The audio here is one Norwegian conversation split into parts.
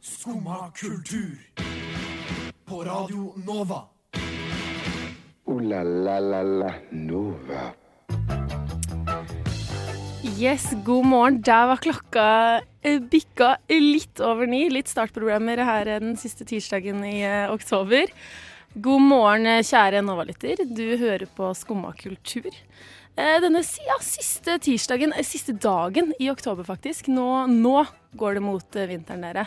Skumma kultur. På Radio Nova. O-la-la-la-la Nova. Yes, god morgen. Der var klokka eh, bikka litt over ni. Litt startproblemer her den siste tirsdagen i eh, oktober. God morgen, eh, kjære Nova-lytter. Du hører på Skumma kultur. Eh, Denne ja, siste tirsdagen, eh, siste dagen i oktober faktisk. Nå, nå går det mot eh, vinteren, dere.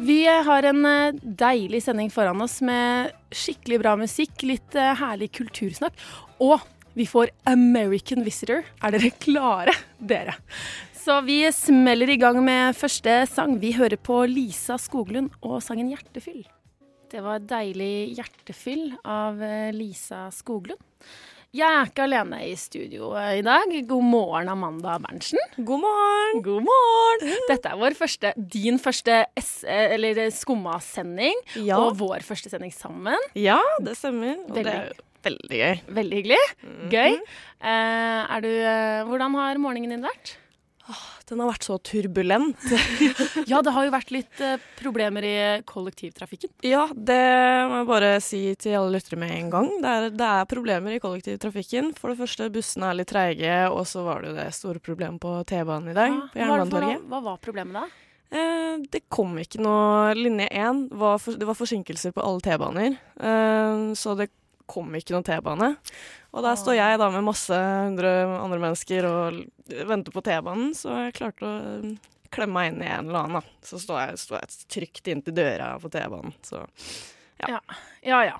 Vi har en deilig sending foran oss med skikkelig bra musikk, litt herlig kultursnakk. Og vi får American Visitor. Er dere klare, dere? Så vi smeller i gang med første sang. Vi hører på Lisa Skoglund og sangen 'Hjertefyll'. Det var deilig hjertefyll av Lisa Skoglund. Jeg er ikke alene i studio eh, i dag. God morgen, Amanda Berntsen. God morgen! God morgen! Dette er vår første, din første S eller Skumma-sending, Ja, og vår første sending sammen. ja det stemmer. Og Veldig. det er veldig gøy. Veldig hyggelig. Mhm. Gøy. Eh, er du, eh, hvordan har morgenen din vært? Den har vært så turbulent. Ja, det har jo vært litt eh, problemer i kollektivtrafikken. Ja, det må jeg bare si til alle lyttere med en gang. Det er, det er problemer i kollektivtrafikken. For det første, bussene er litt treige, og så var det jo det store problemet på T-banen i dag. på hva, hva, hva var problemet da? Eh, det kom ikke noe Linje 1 var for, Det var forsinkelser på alle T-baner. Eh, så det kom ikke noen T-bane. Og der står jeg da med masse hundre andre mennesker og venter på T-banen, så jeg klarte å eh, klemme meg inn i en eller annen. da. Så står jeg, står jeg trygt inntil døra på T-banen. Så Ja ja. ja,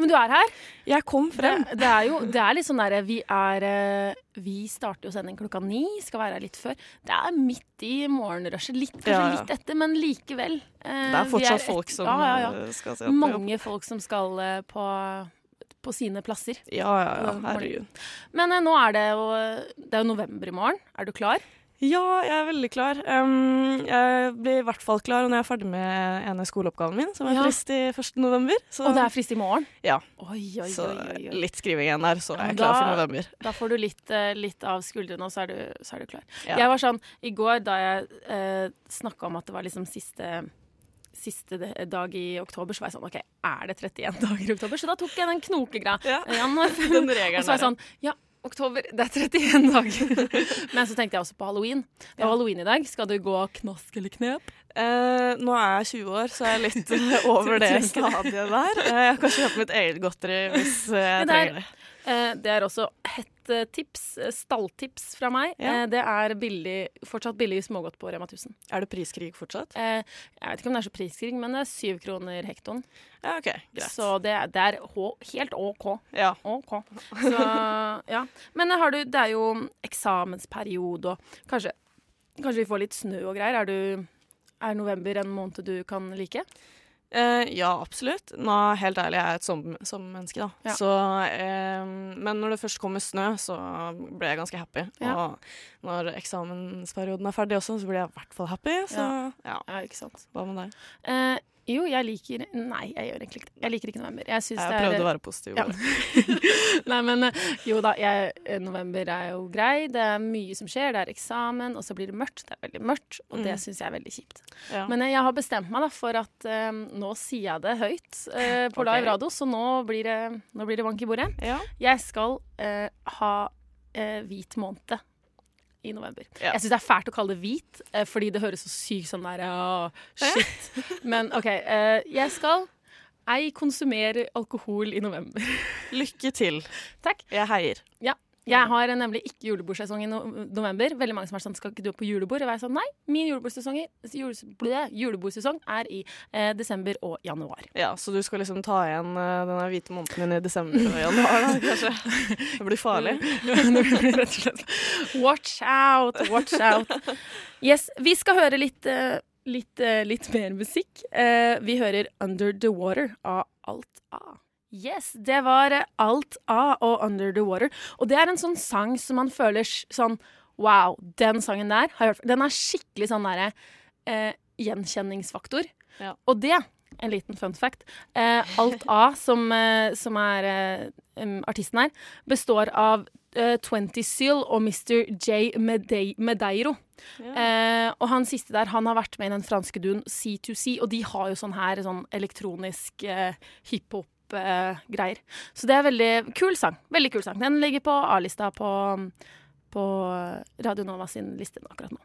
Men du er her. jeg kom frem. Det, det er jo det er litt sånn derre Vi er eh, Vi starter jo sending klokka ni, skal være her litt før. Det er midt i morgenrushet. Litt, kanskje Ja, ja. litt etter, men likevel. eh, Det er fortsatt et- folk som ja, ja, ja. eh, skal se på jobb. Mange folk som skal på, på sine plasser. Ja, ja, ja. Herregud. Men eh, nå er det jo Det er jo november i morgen. Er du klar? Ja, jeg er veldig klar. Um, jeg blir i hvert fall klar når jeg er ferdig med ene skoleoppgaven min, som er Ja. frist i 1. november. Så, Og det er frist i morgen? Ja. Oi, oi, oi, oi, Så litt skriving igjen der, så er jeg Da- klar for november. Da får du litt, eh, litt av skuldrene, og så er du, så er du klar. Ja. Jeg var sånn, I går da jeg eh, snakka om at det var liksom siste Siste dag i oktober, så var jeg sånn OK, er det 31 dager i oktober? Så da tok jeg den knokegreia. Ja. Januar, Den regelen Og så var jeg sånn Ja, oktober, det er 31 dager. Men så tenkte jeg også på halloween. Det var Ja. halloween i dag. Skal du gå knask eller knep? Eh, nå er jeg 20 år, så jeg er litt eh, over det stadiet der. Eh, jeg kan kjøpe mitt eget godteri hvis eh, jeg er- trenger det. Eh, det er også hett eh, tips, eh, stalltips fra meg. Ja. Det er billig, fortsatt billig smågodt på Rema 1000. Er det priskrig fortsatt? Jeg vet ikke om det er så priskrig, men det er syv kroner hektoen. Ja, OK. Greit. Så det, er- det er helt OK. Ja. OK. Så ja. Men har du, det er jo eksamensperiode, og kanskje, kanskje vi får litt snø og greier. Er, du, er november en måned du kan like? Eh, ja, absolutt. Nå, helt ærlig, jeg er et som- sommermenneske, da. Ja. Så, eh, men når det først kommer snø, så ble jeg ganske happy. Ja. Og når eksamensperioden er ferdig også, så blir jeg i hvert fall happy. Så ja, Ja, ikke sant. hva med deg? Eh, jo, jeg liker Nei, jeg gjør egentlig ikke det. Jeg liker ikke november. Jeg Jeg det er å være positiv. Ja. Nei, men eh, jo da, jeg, eh, november er jo grei. Det er mye som skjer. Det er eksamen, og så blir det mørkt. Det er veldig mørkt, og det Mm. syns jeg er veldig kjipt. Ja. Men eh, jeg har bestemt meg da for at um, nå sier jeg det høyt uh, på okay. live radio, så nå blir det, nå blir det bank i bordet. ja. Jeg skal uh, ha uh, hvit måned i november. Ja. Jeg syns det er fælt å kalle det hvit, eh, fordi det høres så sykt sånn der ja, shit. Men OK. Eh, jeg skal ei konsumere alkohol i november. Lykke til. Takk. Jeg heier. Jeg har nemlig ikke julebordsesong i no november. Veldig mange som er sånn, skal ikke du på julebord? Og jeg er sånn, nei, min julebordsesong, julebordsesong er i eh, desember og januar. Ja, Så du skal liksom ta igjen eh, denne hvite måneden din i desember og januar, da, kanskje? Det blir farlig. Det blir rett og slett Watch out, watch out. Yes, vi skal høre litt, eh, litt, eh, litt mer musikk. Eh, vi hører Under the Water av Alt A. Yes, det var eh, Alt A og Under the Water. Og det er en sånn sang som man føler sånn Wow, den sangen der har jeg hørt. Den er skikkelig sånn derre eh, gjenkjenningsfaktor. Ja. Og det en liten fun fact. Eh, Alt A, som, eh, som er eh, artisten her, består av eh, 20 Seal og Mr. J. Mede Medeiro. Eh, og han siste der, han har vært med i den franske duen C2C, og de har jo sånn her sånn elektronisk eh, hiphop-greier. Så det er veldig kul sang. Veldig kul sang. Den ligger på A-lista på, på Radio Nova sin liste akkurat nå.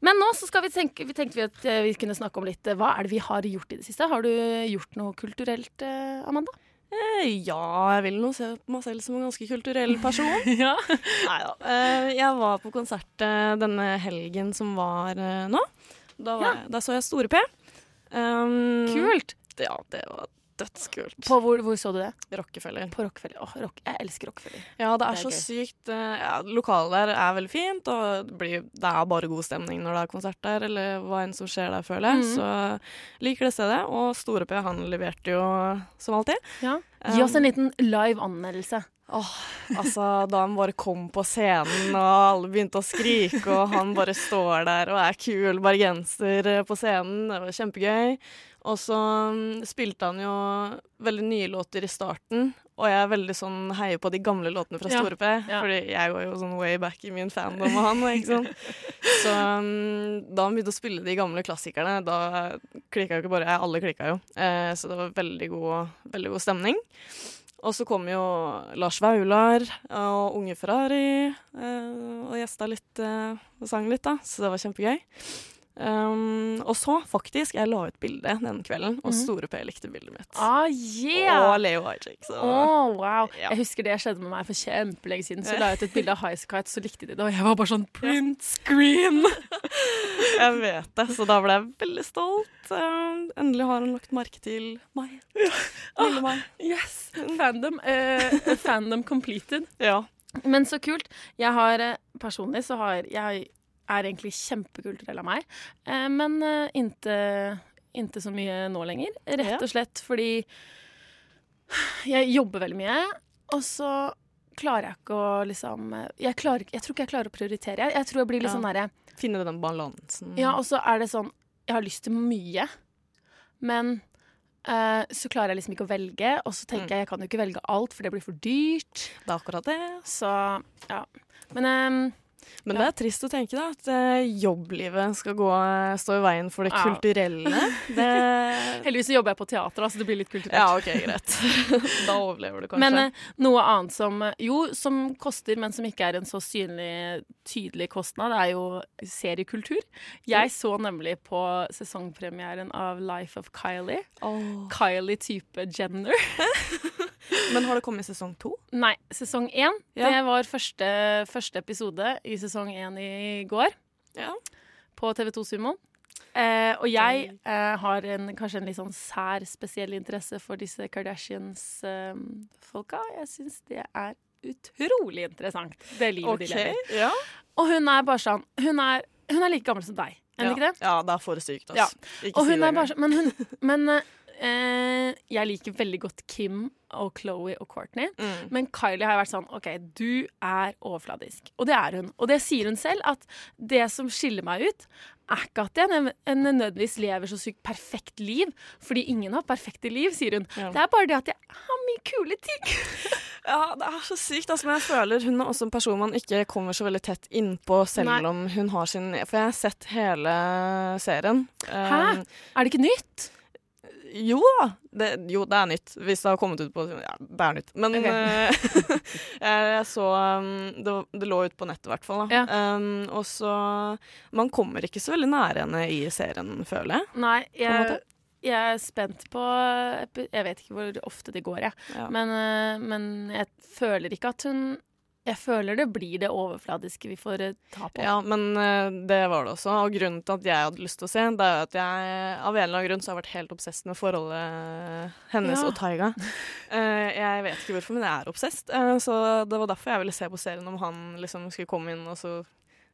Men nå så skal vi tenke, vi tenkte vi at eh, vi kunne snakke om litt eh, hva er det vi har gjort i det siste. Har du gjort noe kulturelt, eh, Amanda? Ja, jeg vil nå se på meg selv som en ganske kulturell person. ja. Nei da. jeg var på konsert denne helgen som var nå. Da, var Ja. jeg, da så jeg Store P. Um, Kult. Ja, det var dødskult. På hvor, hvor så du det? Rockefeller. På Rockefeller. Åh, rock, jeg elsker Rockefeller. Ja, det er, Det er så gøy. sykt eh, ja, Lokalet der er veldig fint, og det, blir, det er bare god stemning når det er konsert der, eller hva enn som skjer der, føler jeg. Mhm. Så liker det stedet. Og Store P, han leverte jo som alltid. Ja. Gi oss en liten live anmeldelse. Åh, altså, da han bare kom på scenen, og alle begynte å skrike, og han bare står der og er kul bergenser eh, på scenen, det var kjempegøy. Og så mm, spilte han jo veldig nye låter i starten, og jeg er veldig sånn heier på de gamle låtene fra Store P, ja. fordi jeg går jo sånn way back i min fandom av han, ikke sant. Så um, da han begynte å spille de gamle klassikerne, da klikka jo ikke bare jeg, alle klikka jo. Eh, så det var veldig god, veldig god stemning. Og så kom jo Lars Vaular og Unge Ferrari eh, og gjesta litt eh, og sang litt, da. Så det var kjempegøy. Um, og så, faktisk, jeg la ut bilde den kvelden, og Mhm. Store P likte bildet mitt. Ah, yeah! Og Leo Ajik, så Åh, wow. Ja. Jeg husker det skjedde med meg for kjempelenge siden. Så la jeg ut et bilde av High Kite, så likte de det. Og jeg var bare sånn print screen! jeg vet det. Så da ble jeg veldig stolt. Um, endelig har han lagt merke til meg. Lille meg. Yes! Fandom. uh, fandom completed. Ja. Men så kult. Jeg har eh, personlig så har jeg er egentlig kjempekulturell av meg, eh, men eh, inte, inte så mye nå lenger. Rett og slett fordi jeg jobber veldig mye, og så klarer jeg ikke å liksom eh, Jeg, klarer, jeg tror ikke jeg klarer å prioritere. Jeg, jeg tror jeg blir litt sånn derre Finne den balansen. Ja, og så er det sånn Jeg har lyst til mye, men eh, så klarer jeg liksom ikke å velge. Og så tenker Mm. jeg jeg kan jo ikke velge alt, for det blir for dyrt. Det er akkurat det. Så ja. Men ehm, Men det er trist å tenke da, at eh, jobblivet skal gå, stå i veien for det Ja. kulturelle. Det heldigvis jobber jeg på teater, da, så det blir litt kulturelt. Ja, OK, greit. da overlever du kanskje. Men eh, noe annet som eh, jo, som koster, men som ikke er en så synlig, tydelig kostnad, er jo seriekultur. Jeg så nemlig på sesongpremieren av Life of Kylie. Oh. Kylie type Jenner. Men har det kommet sesong to? Nei, sesong én. Ja. Det var første, første episode i sesong én i går Ja. på TV2 Sumo. Eh, og jeg eh, har en, kanskje en litt sånn sær, spesiell interesse for disse Kardashians-folka. jeg syns det er utrolig interessant, det livet de lever. Ja. Og hun er bare sånn Hun er, hun er like gammel som deg, er hun ja. ikke det? Ja, det er for sykt, Ja. altså. Ikke Og hun er bare sånn Men, hun, men eh, jeg liker veldig godt Kim og Chloé og Courtney. Mm. Men Kylie har vært sånn OK, du er overfladisk. Og det er hun. Og det sier hun selv, at det som skiller meg ut, er ikke at jeg nødvendigvis lever så sykt perfekt liv. Fordi ingen har perfekte liv, sier hun. Ja. Det er bare det at jeg har mye kule ting. Ja, det er så sykt. Altså, men jeg føler hun er også en person man ikke kommer så veldig tett innpå, selv Nei. om hun har sin For jeg har sett hele serien. Hæ? Um, Er det ikke nytt? Jo da. Det, jo, det er nytt. Hvis det har kommet ut på Ja, det er nytt. Men okay. eh, jeg, jeg så um, det, det lå ut på nettet, i hvert fall. Ja. Um, og så Man kommer ikke så veldig nære henne i serien, føler jeg. Nei, jeg, jeg er spent på Jeg vet ikke hvor ofte det går, jeg. Ja. Men, eh, men jeg føler ikke at hun Jeg føler det blir det overfladiske vi får eh, ta på. Ja, men eh, det var det også. Og grunnen til at jeg hadde lyst til å se, det er at jeg av en eller annen grunn så har jeg vært helt obsesst med forholdet hennes Ja. og Taiga. Eh, jeg vet ikke hvorfor, men jeg er obsesst. Eh, så det var derfor jeg ville se på serien om han liksom skulle komme inn, og så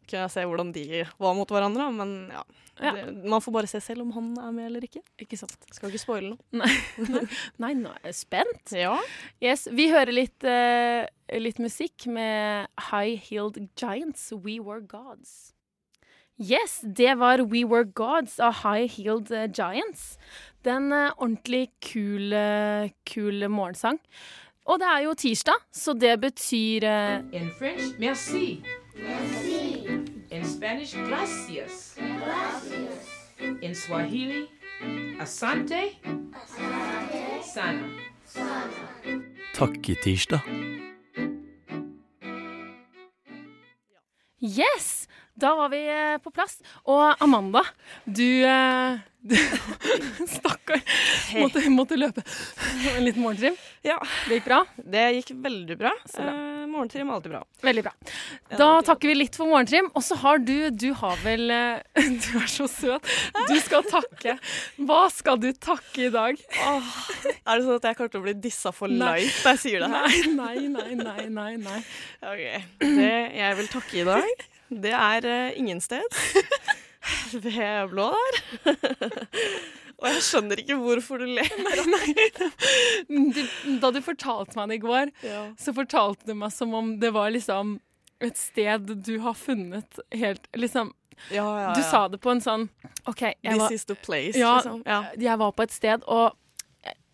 kunne jeg se hvordan de var mot hverandre. Men ja, Ja. Det, man får bare se selv om han er med eller ikke. Ikke sant? Skal ikke spoile noe. Nei, nå er jeg spent. Ja. Yes, Vi hører litt, uh, litt musikk med High Heeled Giants, We Were Gods. Yes, det var We Were Gods av High Heeled eh, Giants. Den uh, ordentlig kule, kule morgensang. Og det er jo tirsdag, så det betyr uh, In French, merci. Merci. Spanish, gracias. Gracias. In Swahili, asante. Asante. Sana. Takketirsdag. Yes! Da var vi eh, på plass. Og Amanda, du, eh, du Stakkar. Måtte, måtte løpe en liten morgentrim. Ja, Det gikk bra? det gikk veldig bra. Så bra. Eh, morgentrim er alltid bra. Veldig bra. Da takker vi litt for morgentrim. Og så har du Du har vel eh, Du er så søt. Du skal takke. Hva skal du takke i dag? Åh, er det sånn at jeg kommer til å bli dissa for Nei. life da jeg sier det her? Nei, nei, nei, nei, nei. nei. Ok, Det jeg vil takke i dag, det er uh, ingensteds. Ved blå der. Og jeg skjønner ikke hvorfor du ler. Du, da du fortalte meg det i går, så fortalte du meg som om det var liksom et sted du har funnet helt Liksom Ja, ja, ja. Du sa det på en sånn OK, jeg This var, is the place, Ja. liksom. Ja. jeg var på et sted, og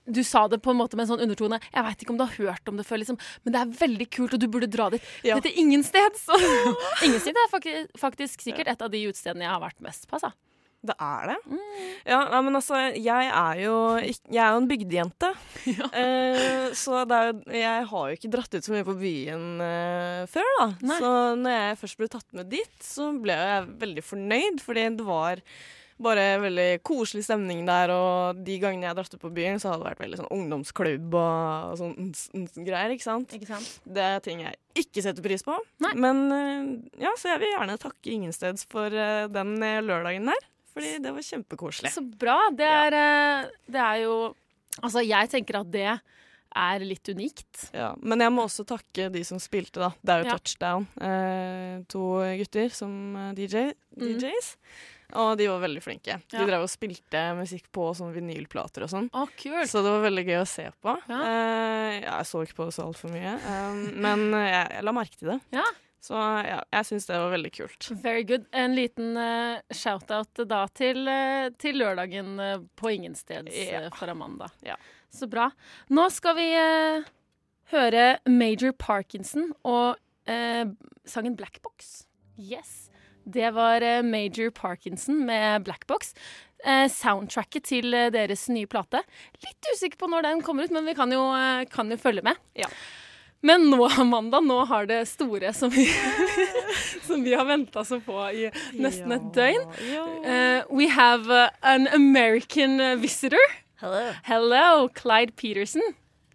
du sa det på en måte med en sånn undertone. Jeg veit ikke om du har hørt om det før, liksom, men det er veldig kult, og du burde dra dit. Ja. Dette er ingen steds. ingen sted er faktisk, faktisk sikkert et av de utestedene jeg har vært mest på. Altså. Det er det? Mm. Ja, nei, men altså, jeg er jo, jeg er jo en bygdejente. Eh, så jo- jeg har jo ikke dratt ut så mye på byen eh, før, da. Nei. Så når jeg først ble tatt med dit, så ble jeg veldig fornøyd, fordi det var bare veldig koselig stemning der, og de gangene jeg har dratt ut på byen, så har det vært veldig sånn ungdomsklubb og, og sånn greier, ikke sant? Ikke sant? Det er ting jeg ikke setter pris på. Nei. Men eh, ja, så jeg vil gjerne takke Ingensteds for eh, den eh, lørdagen der. Fordi det var kjempekoselig. Så bra. Det er, eh, det er jo Altså, jeg tenker at det er litt unikt. Ja, men jeg må også takke de som spilte, da. Det er jo Ja. Touchdown. Eh, to gutter som DJ, DJs. Mm. Og de var veldig flinke. De Ja. drev og spilte musikk på sånn vinylplater og sånn. Å, cool. Så det var veldig gøy å se på. Ja. Eh, jeg så ikke på det så altfor mye, eh, men eh, jeg, jeg la merke til det. Så ja, jeg syns det var veldig kult. Very good. En liten uh, shout-out da til, uh, til lørdagen uh, på Ingensteds yeah. for Amanda. Yeah. Så bra. Nå skal vi høre Major Parkinson og sangen Blackbox. Yes. Det var Major Parkinson med Blackbox. Box. soundtracket til deres nye plate. Litt usikker på når den kommer ut, men vi kan jo, kan jo følge med. Ja. Men nå, Amanda, nå har det store som vi, som vi har venta så på i nesten et døgn. Eh, we have uh, an American uh, visitor. Hello. Hello, Clyde Peterson.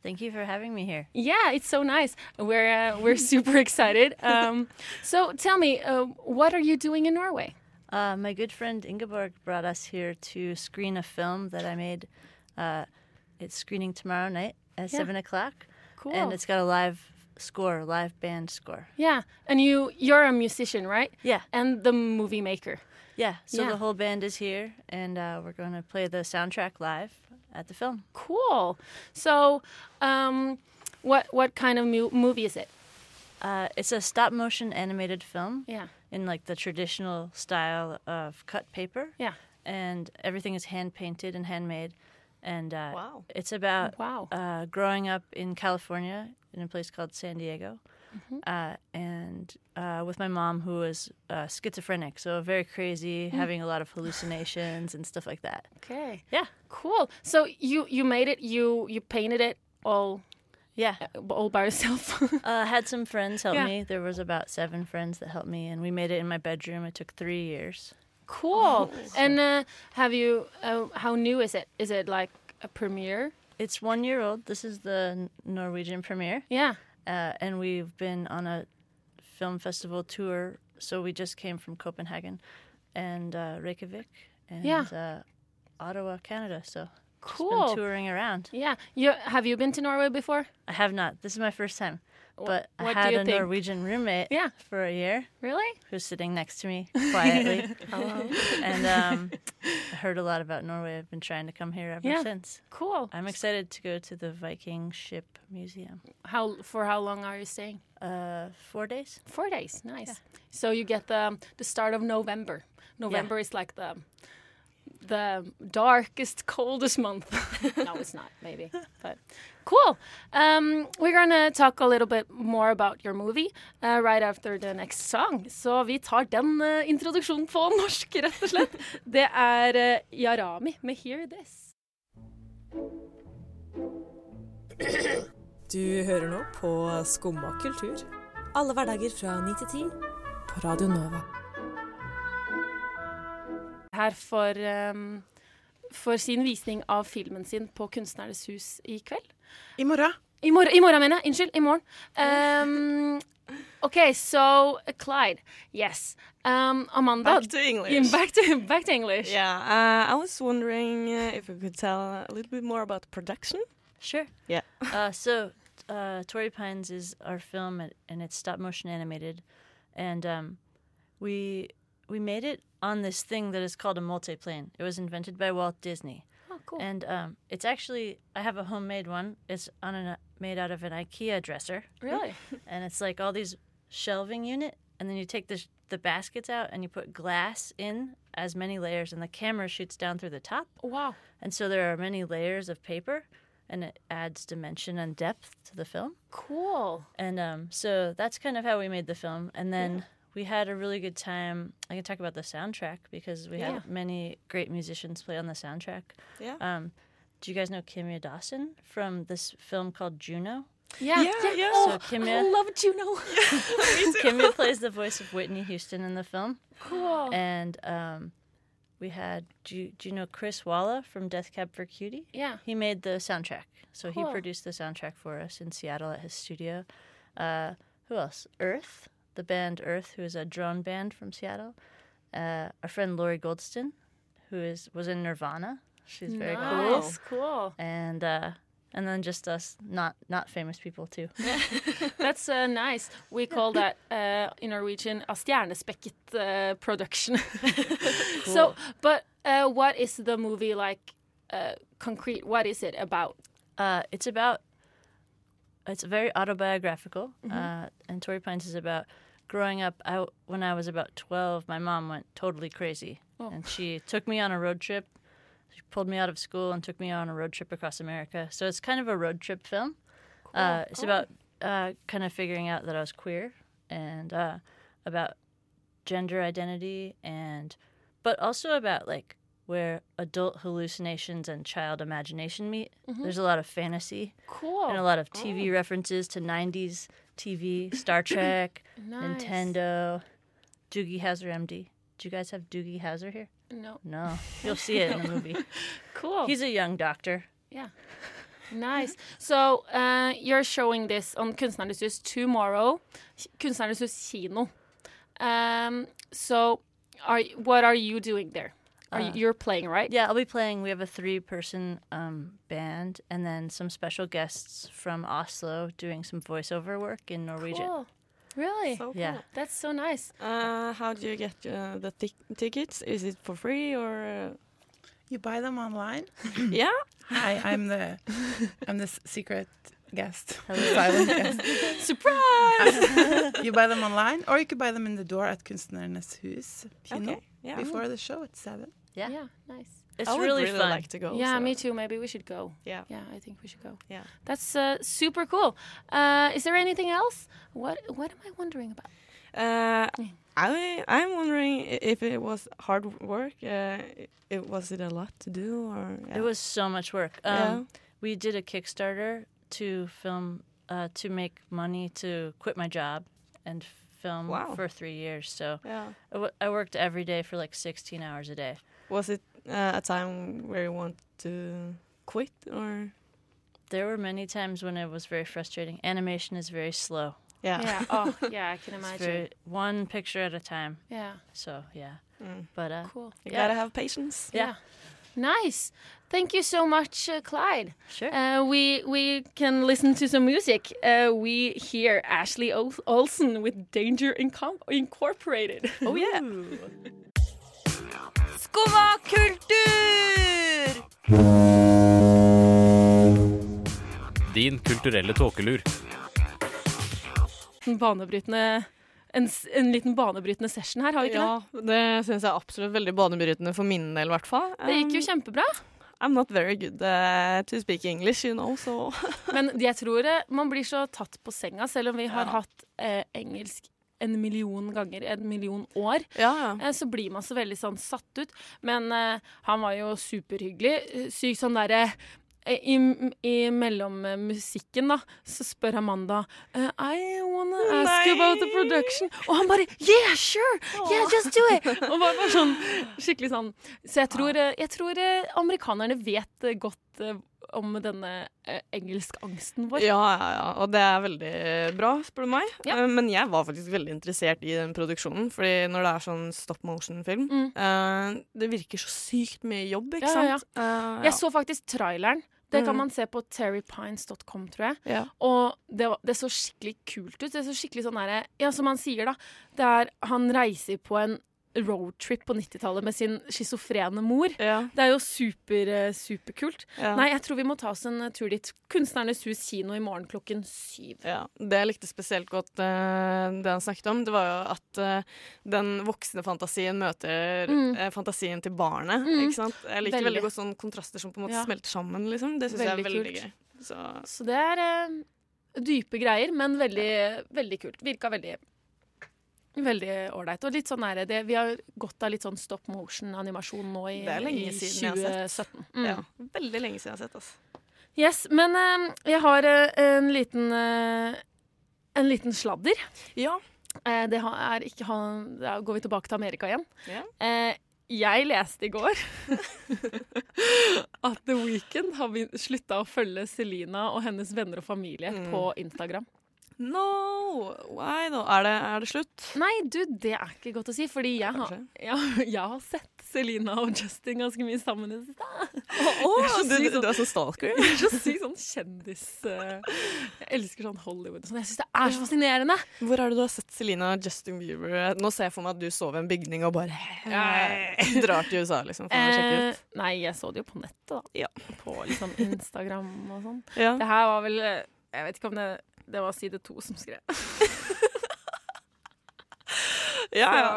Thank you for having me here. Yeah, it's so nice. We're uh, we're super excited. Um, so tell me, uh, what are you doing in Norway? Uh, my good friend Ingeborg brought us here to screen a film that I made. Uh, it's screening tomorrow night at Yeah. seven o'clock, Cool. and it's got a live score, live band score. yeah, and you you're a musician, right? Yeah, And the movie maker. yeah. So Yeah. the whole band is here, and uh, we're going to play the soundtrack live at the film. Cool. So, um, what what kind of mu- movie is it? Uh, it's a stop motion animated film Yeah. in like the traditional style of cut paper. Yeah. and everything is hand painted and handmade. And uh, Wow. it's about Wow. uh, growing up in California in a place called San Diego, uh, and uh, with my mom who was uh, schizophrenic, so very crazy, having a lot of hallucinations and stuff like that. Okay. Yeah, Cool. So you you made it. You you painted it all yeah. all by yourself. Uh, had some friends help Yeah. me. There was about seven friends that helped me, and we made it in my bedroom. It took three years. Cool. And uh, have you? Uh, how new is it? Is it like a premiere? It's one year old. This is the Norwegian premiere. Yeah. uh, and we've been on a film festival tour. So we just came from Copenhagen and uh, Reykjavik and Yeah. uh, Ottawa, Canada. So Cool. been touring around. Yeah. You have you been to Norway before? I have not. This is my first time, but I what do had a think? Norwegian roommate Yeah. for a year Really? who's sitting next to me quietly, and um, I heard a lot about Norway. I've been trying to come here ever Yeah. since. Cool. I'm excited to go to the Viking Ship Museum. How for how long are you staying? Uh, four days. Four days. Nice. So you get the the start of November. November is like the the darkest, coldest month. no, it's not, maybe. But cool. Um, we're to talk a little bit more about your movie uh, right after the next song. Så vi tar den uh, introduksjonen på norsk, rett og slett. Det er uh, Yarami med 'Hear This'. Du hører nå på Skumma kultur. Alle hverdager fra 9 til 10 på Radio Nova. Her for, um, for sin visning av filmen sin på Kunstnernes hus i kveld. I morgen. I morgen, i morgen mener jeg. Unnskyld. I morgen. Um, OK, so uh, Clyde. Yes. Um, Amanda. Back to English. Yeah, back to back to English. Yeah, uh, I was wondering uh, if you could tell a little bit more about the production. Sure. Yeah. uh, so, uh, Torrey Pines is our film, and, and it's stop motion animated, and um, we we made it on this thing that is called a multiplane. It was invented by Walt Disney, Oh, cool. and um, it's actually I have a homemade one. It's on an, made out of an IKEA dresser, Really? and it's like all these shelving unit, and then you take the the baskets out and you put glass in as many layers, and the camera shoots down through the top. Wow. And so there are many layers of paper, and it adds dimension and depth to the film. Cool. And um, so that's kind of how we made the film. And then we had a really good time. I can talk about the soundtrack because we Yeah. had many great musicians play on the soundtrack. Yeah. Um, do you guys know Kimya Dawson from this film called Juno? Yeah. Yeah, yeah. Oh, So Kimya- I love Juno. Kimya plays the voice of Whitney Houston in the film. cool. And um, we had, do you, do you know Chris Walla from Death Cab for Cutie? yeah. He made the soundtrack. So Cool. he produced the soundtrack for us in Seattle at his studio. Uh, who else? Earth, the band Earth, who is a drone band from Seattle. Uh, our friend Lori Goldston, who is was in Nirvana. She's very cool. nice. Cool. And uh, and then just us, not not famous people too. That's uh, nice. We call that uh, in Norwegian a stjernespekket uh, production. So, but uh, what is the movie like? Uh, concrete. What is it about? Uh, it's about. It's very autobiographical, uh, and Torrey Pines is about growing up. I, when I was about twelve, my mom went totally crazy, and she took me on a road trip. She pulled me out of school and took me on a road trip across America. So it's kind of a road trip film. uh, it's about uh, kind of figuring out that I was queer and uh, about gender identity, and but also about like where adult hallucinations and child imagination meet. There's a lot of fantasy Cool. and a lot of TV references to 90s TV, Star Trek, Nice. Nintendo, Doogie Howser MD. Do you guys have Doogie Howser here? No. No. You'll see it in the movie. Cool. He's a young doctor. Yeah. Nice. So uh, you're showing this on Kunstnernes tomorrow. Kunstnernes kino. Um, so are what are you doing there? Are you, Uh, you're playing, right? Yeah, I'll be playing. We have a three person um, band and then some special guests from Oslo doing some voiceover work in Norwegian. Cool. Really? So cool. Yeah. That's so nice. Uh, how do you get uh, the tic- tickets? Is it for free or? Uh, You buy them online. yeah. Hi, I'm the I'm the secret guest, silent guest. Surprise! You buy them online, or you could buy them in the door at Kunstnernes hus kino Okay. Yeah. before the show at seven. Yeah. yeah, nice. It's I would really, really fun. like to go. yeah, so- me too. Maybe we should go. Yeah. Yeah, I think we should go. Yeah. That's uh, super cool. Uh, is there anything else? What What am I wondering about? Uh, I I'm wondering if it was hard work. Uh, it, was it a lot to do or? It was so much work. Um, Yeah. We did a Kickstarter to film, uh, to make money to quit my job and film Wow. for three years. So Yeah. I, w- I worked every day for like 16 hours a day. Was it uh, a time where you want to quit or? There were many times when it was very frustrating. Animation is very slow. Yeah. Yeah. Oh, yeah. I can It's imagine. very, one picture at a time. Yeah. So yeah, Mm. but uh, Cool. You Yeah. gotta have patience. Yeah. Nice. Thank you so much, uh, Clyde. sure. Uh, we we can listen to some music. Uh, we hear Ashley Ol- Olsen with Danger Incom- Incorporated. Oh yeah. Skumma kultur! Din kulturelle tåkelur. Banebrytende en, en liten banebrytende session her, har vi ikke Ja, det syns jeg er absolutt veldig banebrytende for min del, i hvert fall. det? Det gikk jo kjempebra. I'm not very good uh, to speak English, you know, så Men jeg tror eh, man blir så tatt på senga, selv om vi har Ja. hatt eh, engelsk en million ganger, en million år. Ja, ja. Eh, så blir man så veldig sånn satt ut. Men uh, han var jo superhyggelig. Sykt sånn derre eh, i, I mellom eh, musikken, da, så spør Amanda uh, I wanna ask you about the production. Og han bare Yeah, sure! Yeah, just do it! Og bare, bare sånn skikkelig sånn. Så jeg tror, jeg tror amerikanerne vet godt om denne eh, engelskangsten vår. Ja, ja, ja, og det er veldig bra, spør du meg. Ja. Eh, Men jeg var faktisk veldig interessert i den produksjonen. Fordi når det er sånn stop motion-film Mm. eh, Det virker så sykt mye jobb, ikke Ja, sant? Eh, Jeg så faktisk traileren. Det kan Mm. man se på terrypines.com, tror jeg. ja. Og det, det så skikkelig kult ut. Det så skikkelig sånn derre Ja, som han sier, da. Det er Han reiser på en roadtrip på 90-tallet med sin schizofrene mor. Ja, Det er jo super, eh, superkult. ja. Nei, jeg tror vi må ta oss en eh, tur dit. Kunstnernes hus kino i morgen klokken syv. Ja, Det jeg likte spesielt godt, eh, det han snakket om, det var jo at den voksne fantasien møter Mm. fantasien til barnet. Mm. ikke sant? Jeg liker Veldig. veldig, godt sånne kontraster som på en måte smelter sammen. liksom. Det syns jeg er Veldig kult. gøy. Så Så det er dype greier, men veldig, veldig kult. Virka veldig Veldig ålreit. Og litt sånn er det. Vi har gått av litt sånn stop motion-animasjon nå i, i siden 2017. Mm. ja, veldig lenge siden jeg har sett. Altså. Yes, men eh, jeg har uh, en liten uh, En liten sladder. Ja. Uh, det er ikke han Da går vi tilbake til Amerika igjen. Ja. Jeg leste i går at The Weeknd har slutta å følge Selina og hennes venner og familie Mm. på Instagram. No! Why no? Er det, er det slutt? Nei, du, det er ikke godt å si, fordi jeg har, jeg, jeg har sett Selina og Justin ganske mye sammen i det siste. Oh, Jeg er du, du, sånn- du er sånn stalker? Jeg er så sykt sånn kjendis eh, Jeg elsker sånn Hollywood og sånn. Jeg syns det er så fascinerende. Hvor er det du har sett Selina og Justin Bieber? Nå ser jeg for meg at du så i en bygning og bare drar til USA, liksom, for å sjekke Eh, ut. nei, jeg så det jo på nettet, da. Ja. På liksom Instagram og sånn. Ja. Det her var vel eh, Jeg vet ikke om det det var side to som skrev. Ja, ja.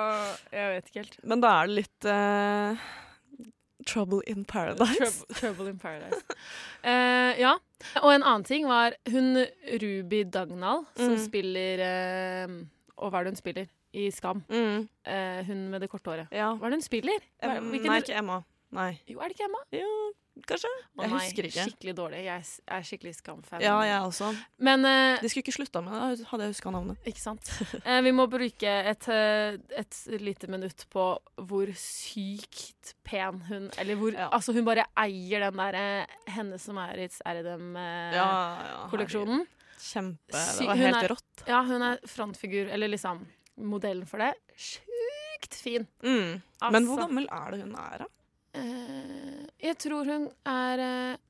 Så jeg vet ikke helt. Men da er det litt uh, Trouble in Paradise. Trouble, trouble in Paradise. uh, ja. Og en annen ting var hun Ruby Dagnall, som Mm. spiller uh, Og hva er det hun spiller? I Skam. Mm, hun med det korte håret. ja. Hva er det hun spiller? Hva, Nei, ikke Emma. Nei. Jo, er det ikke Emma? Jo, kanskje? Å Jeg nei, husker ikke. Skikkelig dårlig. Jeg er skikkelig Skam-fan. Ja, jeg også. Men uh, De skulle ikke slutta med det, hadde jeg huska navnet. Ikke sant. uh, vi må bruke et, eh, et lite minutt på hvor sykt pen hun Eller hvor Ja. Altså, hun bare eier den derre Henne som er i Ja, ja, RDM-kolleksjonen. herregud. Kjempe. Det var helt er- rått. ja, hun er frontfigur, eller liksom modellen for det. Sjukt fin. Mm. Men hvor Altså. gammel er det hun er, da? Eh, jeg tror hun er eh,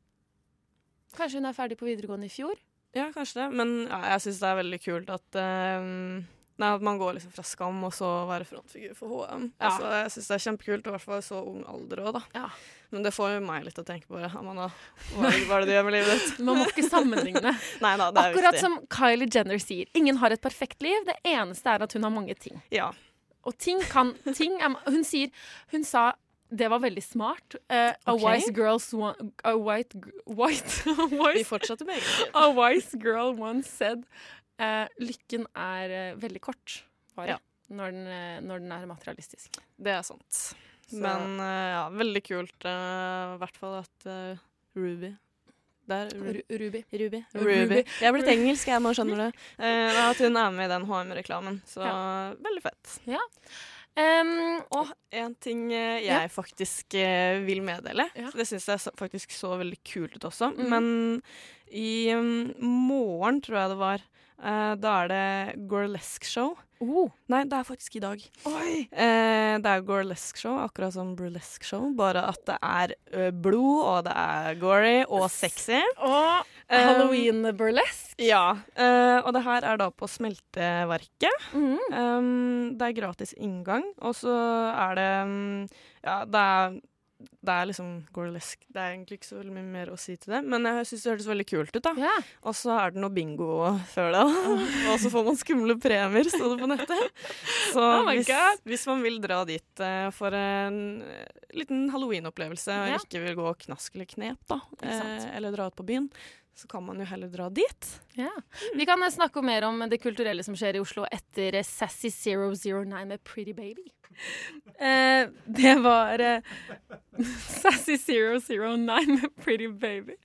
Kanskje hun er ferdig på videregående i fjor? Ja, kanskje det. Men ja, jeg syns det er veldig kult at eh, Nei, at man går liksom fra Skam og så være frontfigur for HM. Ja. Altså, jeg syns det er kjempekult, i hvert fall i så ung alder òg, da. Ja. Men det får jo meg litt til å tenke på det. Amanda, hva er det, du gjør med livet ditt? Man må ikke sammenligne. Nei da, det er Akkurat viktig. som Kylie Jenner sier. Ingen har et perfekt liv. Det eneste er at hun har mange ting. Ja. Og ting kan ting Hun sier Hun sa det var veldig smart. Eh, a wise girl's one, A white White a Vi fortsetter med engelsk. a wise girl once said uh, Lykken er uh, veldig kort, bare. Ja. Når, den, når den er materialistisk. Det er sant. Så- Men ja, veldig kult. I hvert fall at Ruby Der. Ru Ru- Ruby. Ruby. Ruby. Ruby. Jeg er blitt engelsk, jeg nå, skjønner du. At hun er med i den HM-reklamen. Så veldig fett. Em, Og en ting eh, jeg Ja. faktisk eh, vil meddele. Ja. Det syns jeg faktisk så veldig kult ut også. mm. Men i mm, morgen, tror jeg det var, eh, da er det Gorlesk Show. oh. Nei, det er faktisk i dag. Oi! Uh, det er Gorlesk Show, akkurat som Burlesk Show, bare at det er uh, blod, og det er gory og sexy. Og Halloween burlesk. Ja. og det her er da på Smelteverket. Mm. Um, det er gratis inngang, og så er det um, Ja, det er det er liksom gorlesk. Det er egentlig ikke så mye mer å si til det, men jeg syns det hørtes veldig kult ut, da. Ja. Og så er det noe bingo før det, og så får man skumle premier, sto det på nettet. Så Oh hvis, hvis man vil dra dit uh, for en eh, liten halloween-opplevelse og Ja. ikke vil gå knask eller knep, da, uh, eller dra ut på byen, så kan man jo heller dra dit. Ja. Vi kan eh, snakke mer om det kulturelle som skjer i Oslo etter eh, Sassy 009 med Pretty Baby. Eh, det var eh, Sassy 009 med Pretty Baby.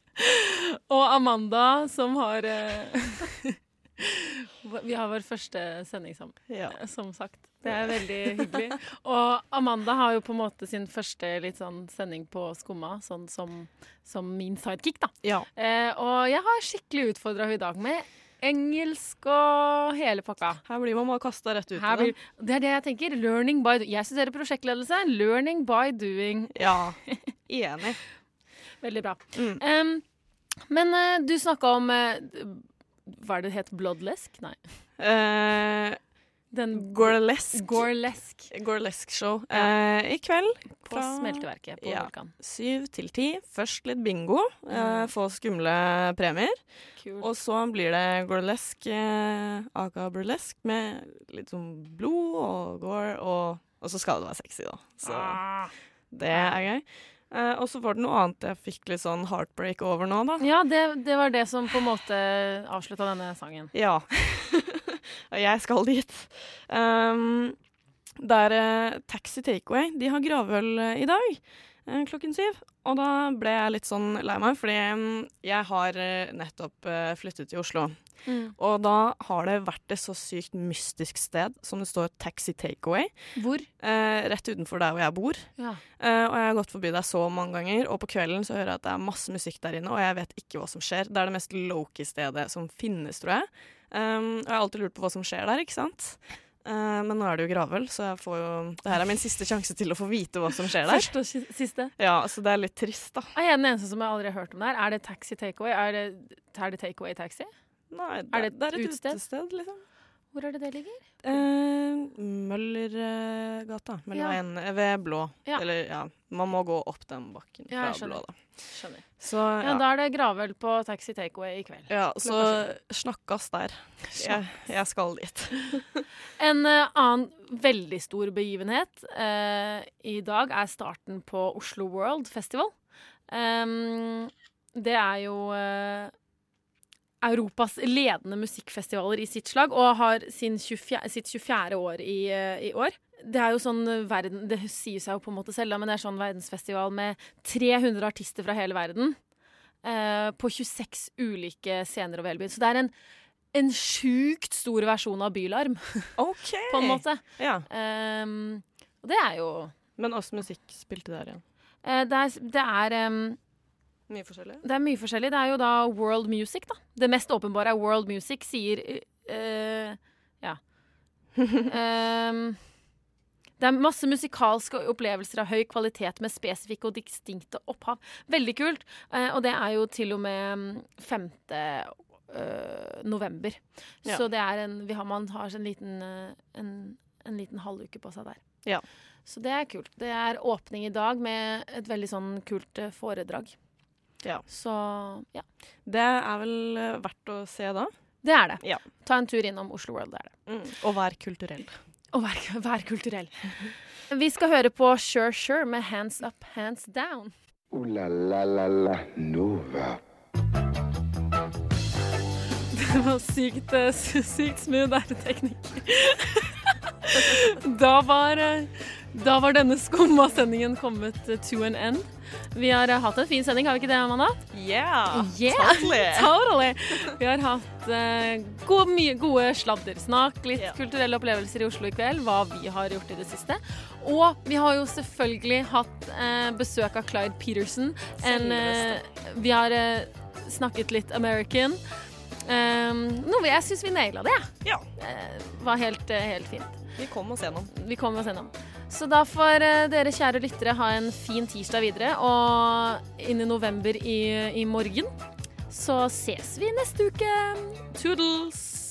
Og Amanda som har eh, Vi har vår første sending sammen, Ja. eh, som sagt. Det er veldig hyggelig. Og Amanda har jo på en måte sin første litt sånn sending på Skumma, sånn som, som min sidekick, da. ja. Eh, og jeg har skikkelig utfordra henne i dag med engelsk og hele pakka. Her blir man bare kasta rett ut blir, det er det jeg tenker. Learning by doing. Jeg studerer prosjektledelse. Learning by doing. Ja, enig. Veldig bra. Mm. Um, men uh, du snakka om eh, Hva er det het? Bloodlesk? Nei. Eh, Den Gorlesk. Gorlesk Gorlesk show. Eh, I kveld på fra smelteverket på Ja. Vulkan. syv til ti. Først litt bingo. Eh, Mm. få skumle premier. Kult. Og så blir det gorlesk, eh, aka burlesk, med litt sånn blod og gore, og, og så skal det være sexy, da. Så Ah. det er gøy. Eh, og så var det noe annet jeg fikk litt sånn heartbreak over nå, da. Ja, det, det var det som på en måte avslutta denne sangen. Ja. Og jeg skal dit. Um, det er uh, Taxi Takeaway. De har gravøl eh, i dag uh, klokken syv. Og da ble jeg litt sånn lei meg, fordi um, jeg har nettopp flyttet til Oslo. Og da har det vært et så sykt mystisk sted som det står Taxi Takeaway. Hvor? Eh, rett utenfor der hvor jeg bor. Ja. Eh, og jeg har gått forbi der så mange ganger, og på kvelden så hører jeg at det er masse musikk der inne, og jeg vet ikke hva som skjer. Det er det mest low-key-stedet som finnes, tror jeg. Um, og jeg har alltid lurt på hva som skjer der, ikke sant? Uh, men nå er det jo gravøl, så jeg får jo Det her er min siste sjanse til å få vite hva som skjer der. Første og siste. Ja, så det er litt trist, da. Er jeg den eneste som jeg aldri har hørt om det her? Er det taxi takeaway? Er det, er det takeaway taxi? Nei, det, Er det et det er et utested? utested, liksom. Hvor er det det ligger? Eh, Møllergata. Møllerveien eh, ved Blå. Ja. Eller ja, man må gå opp den bakken fra ja. Blå, da. Skjønner. Så Ja, ja. Da er det gravøl på taxi takeaway i kveld. ja så snakkes der. Jeg, jeg skal dit. En uh, annen veldig stor begivenhet uh, i dag er starten på Oslo World Festival. Um, det er jo eh, Europas ledende musikkfestivaler i sitt slag, og har sin 24, sitt 24. år i, eh, i år. Det er jo sånn verden, det sier seg jo på en måte selv, da, men det er sånn verdensfestival med 300 artister fra hele verden. eh, på 26 ulike scener over hele byen. Så det er en, en sjukt stor versjon av Bylarm, OK! på en måte. Ja. Eh, og det er jo Men åssen musikk spilte der igjen? eh, Det er, det, er, em, Mye forskjellig? det er mye forskjellig. Det er jo da world music, da. Det mest åpenbare er world music, sier uh, Ja. um, det er masse musikalske opplevelser av høy kvalitet med spesifikke og distinkte opphav. Veldig kult. Uh, og det er jo til og med mm, 5. Uh, november. Ja. Så det er en vi har, Man har en liten, eh, en, en liten halvuke på seg der. Ja. Så det er kult. Det er åpning i dag med et veldig sånn kult eh, foredrag. Ja. Så ja. Det er vel eh, verdt å se da. Det er det. Ja. Ta en tur innom Oslo World, det er det. Mm. Og vær kulturell. Og vær, vær kulturell. Vi skal høre på Sure Sure med Hands Up, Hands Down. Uh, la la la la Nova. Det var sykt, eh, sy- sykt smooth æreteknikk. Da var, eh, da var denne skumma sendingen kommet to an end. Vi har eh, hatt en fin sending, har vi ikke det, Amanda? Yeah! Yeah, Totally! totally. Vi har hatt uh, gode, mye, gode sladdersnakk, litt yeah. kulturelle opplevelser i Oslo i kveld, hva vi har gjort i det siste. Og vi har jo selvfølgelig hatt uh, besøk av Clyde Peterson. En, uh, vi har eh, snakket litt American. Um, noe jeg syns vi naila det. Ja. Eh, var helt, eh, helt fint. Vi kom oss gjennom. Vi kom oss gjennom. Så da får eh, dere kjære lyttere ha en fin tirsdag videre, og inn i november i, i morgen så ses vi neste uke. Toodles!